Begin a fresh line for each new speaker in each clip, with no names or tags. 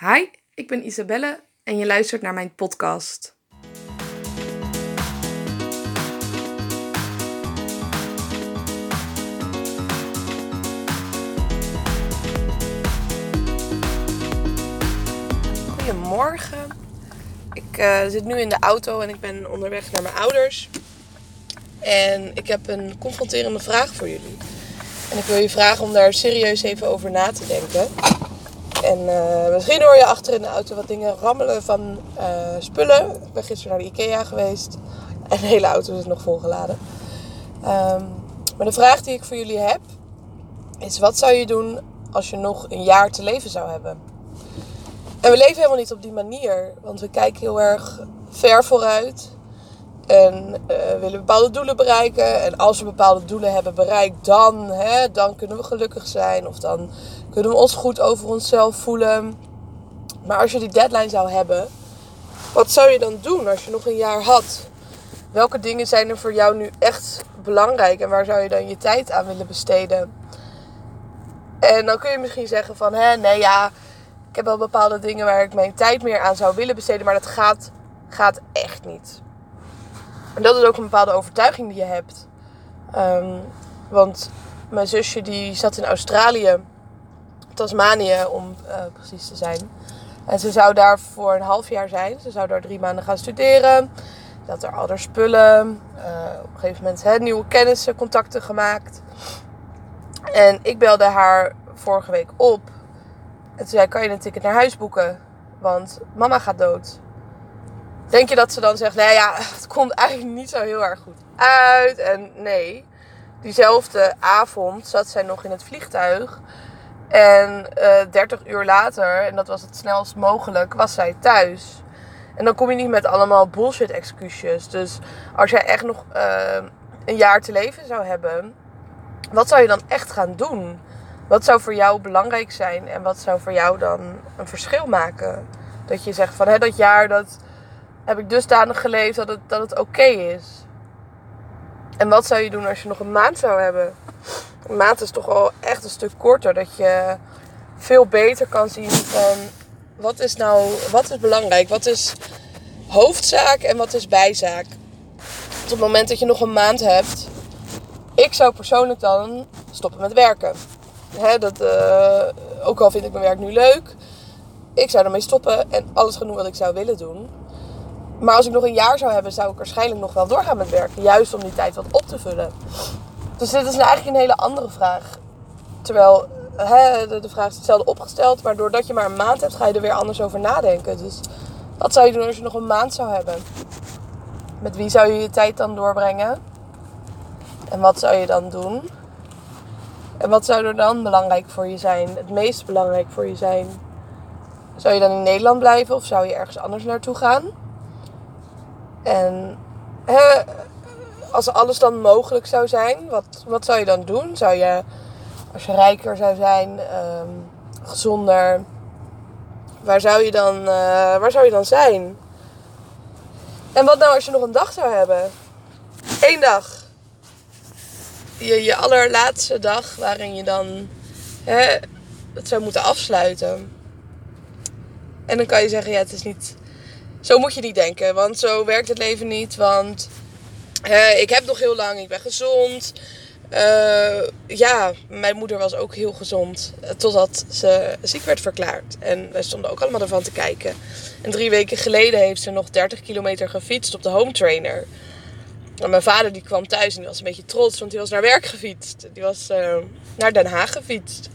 Hi, ik ben Isabelle en je luistert naar mijn podcast. Goedemorgen. Ik eh, zit nu in de auto en ik ben onderweg naar mijn ouders. En ik heb een confronterende vraag voor jullie. En ik wil je vragen om daar serieus even over na te denken. En eh, misschien hoor je achter in de auto wat dingen rammelen van eh, spullen. Ik ben gisteren naar de IKEA geweest. En de hele auto is nog volgeladen. Ehm, maar de vraag die ik voor jullie heb is: wat zou je doen als je nog een jaar te leven zou hebben? En we leven helemaal niet op die manier, want we kijken heel erg ver vooruit. En uh, willen bepaalde doelen bereiken. En als we bepaalde doelen hebben bereikt, dan, hè, dan kunnen we gelukkig zijn. Of dan kunnen we ons goed over onszelf voelen. Maar als je die deadline zou hebben, wat zou je dan doen als je nog een jaar had? Welke dingen zijn er voor jou nu echt belangrijk en waar zou je dan je tijd aan willen besteden? En dan kun je misschien zeggen van, hè, nee ja, ik heb wel bepaalde dingen waar ik mijn tijd meer aan zou willen besteden, maar dat gaat, gaat echt niet. En dat is ook een bepaalde overtuiging die je hebt. Um, want mijn zusje die zat in Australië, Tasmanië om uh, precies te zijn. En ze zou daar voor een half jaar zijn. Ze zou daar drie maanden gaan studeren. Ze had er al spullen. Uh, op een gegeven moment hè, nieuwe kennissen, contacten gemaakt. En ik belde haar vorige week op. En toen zei kan je een ticket naar huis boeken? Want mama gaat dood. Denk je dat ze dan zegt, nou ja, het komt eigenlijk niet zo heel erg goed uit. En nee, diezelfde avond zat zij nog in het vliegtuig. En uh, 30 uur later, en dat was het snelst mogelijk, was zij thuis. En dan kom je niet met allemaal bullshit excuses. Dus als jij echt nog uh, een jaar te leven zou hebben, wat zou je dan echt gaan doen? Wat zou voor jou belangrijk zijn en wat zou voor jou dan een verschil maken? Dat je zegt van hé, dat jaar dat heb ik dusdanig geleefd dat het, dat het oké is. En wat zou je doen als je nog een maand zou hebben? Een maand is toch wel echt een stuk korter. Dat je veel beter kan zien van wat is nou wat is belangrijk? Wat is hoofdzaak en wat is bijzaak? Op het moment dat je nog een maand hebt, ik zou persoonlijk dan stoppen met werken. Dat, uh, ook al vind ik mijn werk nu leuk, ik zou ermee stoppen en alles gaan doen wat ik zou willen doen. Maar als ik nog een jaar zou hebben, zou ik waarschijnlijk nog wel doorgaan met werken. Juist om die tijd wat op te vullen. Dus dit is eigenlijk een hele andere vraag. Terwijl hè, de, de vraag is hetzelfde opgesteld. Maar doordat je maar een maand hebt, ga je er weer anders over nadenken. Dus wat zou je doen als je nog een maand zou hebben? Met wie zou je je tijd dan doorbrengen? En wat zou je dan doen? En wat zou er dan belangrijk voor je zijn? Het meest belangrijk voor je zijn? Zou je dan in Nederland blijven of zou je ergens anders naartoe gaan? En hè, als alles dan mogelijk zou zijn, wat, wat zou je dan doen? Zou je, als je rijker zou zijn, um, gezonder, waar zou, je dan, uh, waar zou je dan zijn? En wat nou als je nog een dag zou hebben? Eén dag. Je, je allerlaatste dag waarin je dan hè, het zou moeten afsluiten. En dan kan je zeggen, ja, het is niet zo moet je niet denken, want zo werkt het leven niet. Want ik heb nog heel lang, ik ben gezond. Uh, ja, mijn moeder was ook heel gezond. Totdat ze ziek werd verklaard. En wij stonden ook allemaal ervan te kijken. En drie weken geleden heeft ze nog 30 kilometer gefietst op de home trainer. En mijn vader die kwam thuis en die was een beetje trots, want die was naar werk gefietst. Die was uh, naar Den Haag gefietst.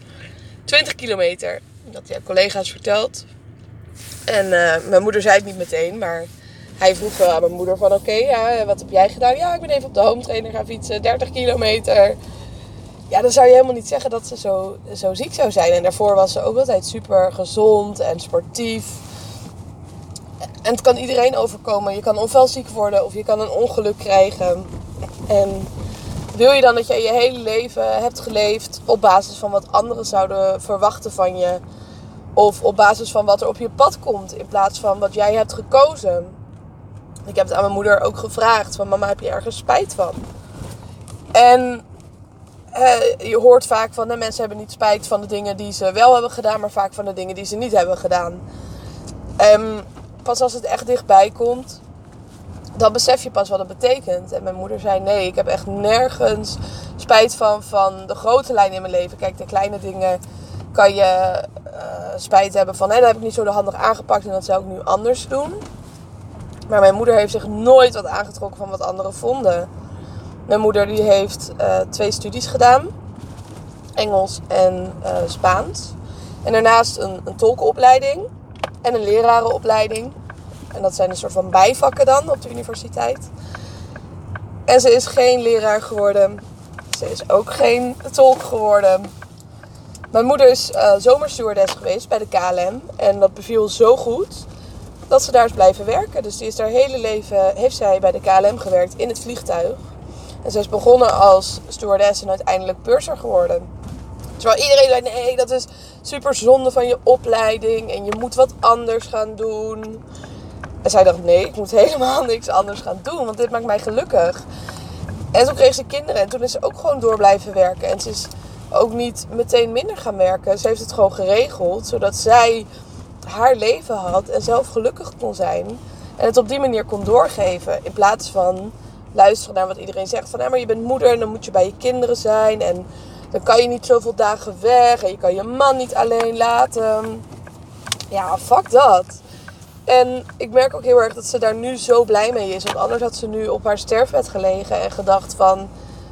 20 kilometer. Dat hij collega's verteld. En uh, mijn moeder zei het niet meteen, maar hij vroeg wel aan mijn moeder van oké, ja, wat heb jij gedaan? Ja, ik ben even op de home trainer gaan fietsen, 30 kilometer. Ja, dan zou je helemaal niet zeggen dat ze zo, zo ziek zou zijn. En daarvoor was ze ook altijd super gezond en sportief. En het kan iedereen overkomen. Je kan ofwel ziek worden of je kan een ongeluk krijgen. En wil je dan dat je je hele leven hebt geleefd op basis van wat anderen zouden verwachten van je? Of op basis van wat er op je pad komt in plaats van wat jij hebt gekozen. Ik heb het aan mijn moeder ook gevraagd van mama heb je ergens spijt van? En je hoort vaak van de mensen hebben niet spijt van de dingen die ze wel hebben gedaan, maar vaak van de dingen die ze niet hebben gedaan. Um, pas als het echt dichtbij komt, dan besef je pas wat het betekent. En mijn moeder zei: Nee, ik heb echt nergens spijt van, van de grote lijnen in mijn leven. Kijk, de kleine dingen kan je spijt hebben van: hé, dat heb ik niet zo handig aangepakt en dat zou ik nu anders doen. Maar mijn moeder heeft zich nooit wat aangetrokken van wat anderen vonden. Mijn moeder die heeft uh, twee studies gedaan: Engels en uh, Spaans. En daarnaast een, een tolkenopleiding en een lerarenopleiding. En dat zijn een soort van bijvakken dan op de universiteit. En ze is geen leraar geworden. Ze is ook geen tolk geworden. Mijn moeder is uh, zomerstewardess geweest bij de KLM. En dat beviel zo goed dat ze daar is blijven werken. Dus die is haar hele leven, heeft zij bij de KLM gewerkt in het vliegtuig. En ze is begonnen als stewardess en uiteindelijk purser geworden. Terwijl iedereen zei, nee, dat is super zonde van je opleiding. En je moet wat anders gaan doen. En zij dacht, nee, ik moet helemaal niks anders gaan doen, want dit maakt mij gelukkig. En toen kreeg ze kinderen en toen is ze ook gewoon door blijven werken. En ze is ook niet meteen minder gaan werken. Ze heeft het gewoon geregeld, zodat zij haar leven had en zelf gelukkig kon zijn. En het op die manier kon doorgeven. In plaats van luisteren naar wat iedereen zegt. Van, ja, maar je bent moeder en dan moet je bij je kinderen zijn. En dan kan je niet zoveel dagen weg. En je kan je man niet alleen laten. Ja, fuck dat. En ik merk ook heel erg dat ze daar nu zo blij mee is. Want anders had ze nu op haar sterfbed gelegen en gedacht van...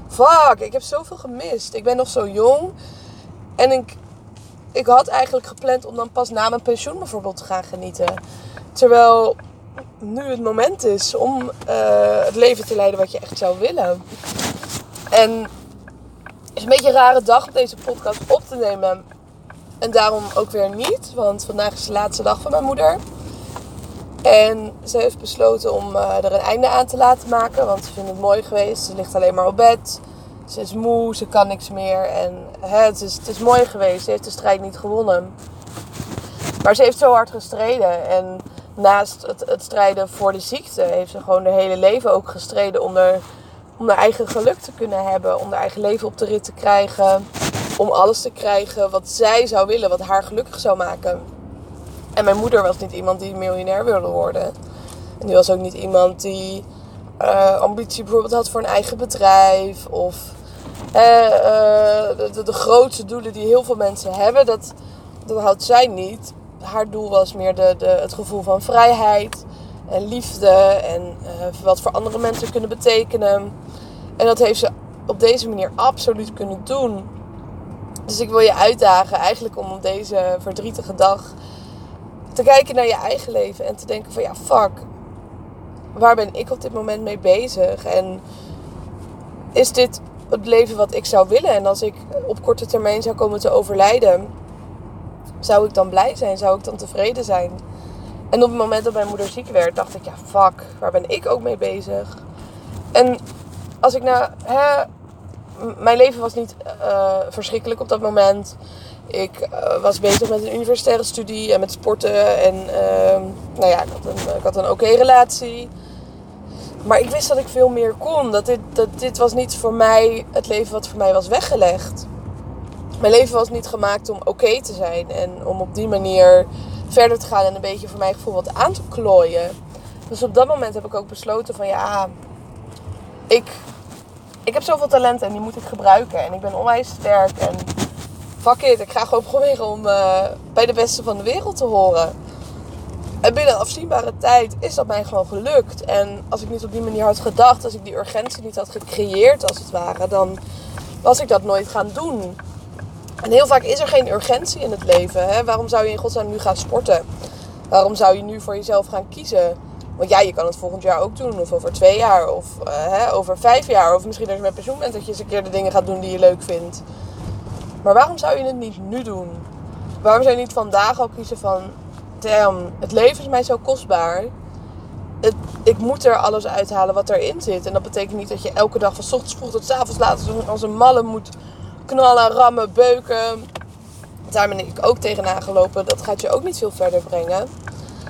Fuck, ik heb zoveel gemist. Ik ben nog zo jong. En ik, ik had eigenlijk gepland om dan pas na mijn pensioen bijvoorbeeld te gaan genieten. Terwijl nu het moment is om uh, het leven te leiden wat je echt zou willen. En het is een beetje een rare dag om deze podcast op te nemen. En daarom ook weer niet. Want vandaag is de laatste dag van mijn moeder. En ze heeft besloten om uh, er een einde aan te laten maken. Want ze vindt het mooi geweest. Ze ligt alleen maar op bed. Ze is moe, ze kan niks meer. En hè, het, is, het is mooi geweest. Ze heeft de strijd niet gewonnen. Maar ze heeft zo hard gestreden. En naast het, het strijden voor de ziekte heeft ze gewoon haar hele leven ook gestreden om, er, om haar eigen geluk te kunnen hebben. Om haar eigen leven op de rit te krijgen. Om alles te krijgen wat zij zou willen, wat haar gelukkig zou maken. En mijn moeder was niet iemand die miljonair wilde worden. En die was ook niet iemand die uh, ambitie bijvoorbeeld had voor een eigen bedrijf. Of uh, de, de, grootste doelen die heel veel mensen hebben, dat, dat had zij niet. Haar doel was meer de, de, het gevoel van vrijheid en liefde en wat voor andere mensen kunnen betekenen. En dat heeft ze op deze manier absoluut kunnen doen. Dus ik wil je uitdagen eigenlijk om op deze verdrietige dag te kijken naar je eigen leven en te denken van ja, fuck, waar ben ik op dit moment mee bezig? En is dit het leven wat ik zou willen? En als ik op korte termijn zou komen te overlijden, zou ik dan blij zijn? Zou ik dan tevreden zijn? En op het moment dat mijn moeder ziek werd, dacht ik, ja, fuck, waar ben ik ook mee bezig? En als ik nou, hè, mijn leven was niet uh, verschrikkelijk op dat moment. Ik uh, was bezig met een universitaire studie en met sporten. En uh, nou ja, ik had een, een oké relatie. Maar ik wist dat ik veel meer kon. Dat dit, dat dit was niet voor mij het leven wat voor mij was weggelegd. Mijn leven was niet gemaakt om oké te zijn. En om op die manier verder te gaan en een beetje voor mijn gevoel wat aan te klooien. Dus op dat moment heb ik ook besloten van ja, ik, ik heb zoveel talenten en die moet ik gebruiken. En ik ben onwijs sterk en fuck it, ik ga gewoon proberen om uh, bij de beste van de wereld te horen. En binnen afzienbare tijd is dat mij gewoon gelukt. En als ik niet op die manier had gedacht, als ik die urgentie niet had gecreëerd als het ware, dan was ik dat nooit gaan doen. En heel vaak is er geen urgentie in het leven. Hè? Waarom zou je in godsnaam nu gaan sporten? Waarom zou je nu voor jezelf gaan kiezen? Want ja, je kan het volgend jaar ook doen. Of over twee jaar. Of uh, hè, over vijf jaar. Of misschien als je met pensioen bent dat je eens een keer de dingen gaat doen die je leuk vindt. Maar waarom zou je het niet nu doen? Waarom zou je niet vandaag al kiezen van... Damn, het leven is mij zo kostbaar. Het, ik moet er alles uithalen wat erin zit. En dat betekent niet dat je elke dag van ochtends vroeg tot avonds laat als een malle moet knallen, rammen, beuken. Daar ben ik ook tegenaan gelopen. Dat gaat je ook niet veel verder brengen.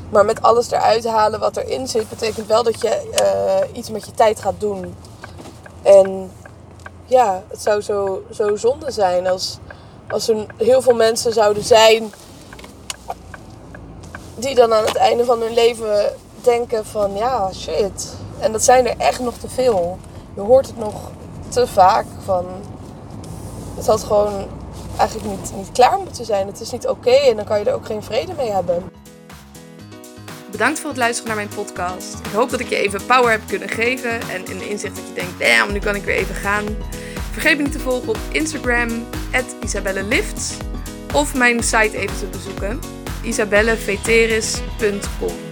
Maar met alles eruit halen wat erin zit, betekent wel dat je uh, iets met je tijd gaat doen. En ja, het zou zo, zo zonde zijn als, als er heel veel mensen zouden zijn die dan aan het einde van hun leven denken van ja, shit. En dat zijn er echt nog te veel. Je hoort het nog te vaak van. Het had gewoon eigenlijk niet, niet klaar moeten zijn. Het is niet oké en dan kan je er ook geen vrede mee hebben.
Bedankt voor het luisteren naar mijn podcast. Ik hoop dat ik je even power heb kunnen geven en inzicht dat je denkt, damn, nu kan ik weer even gaan. Vergeet niet te volgen op Instagram, isabellelifts. Of mijn site even te bezoeken, isabelleveteris.com.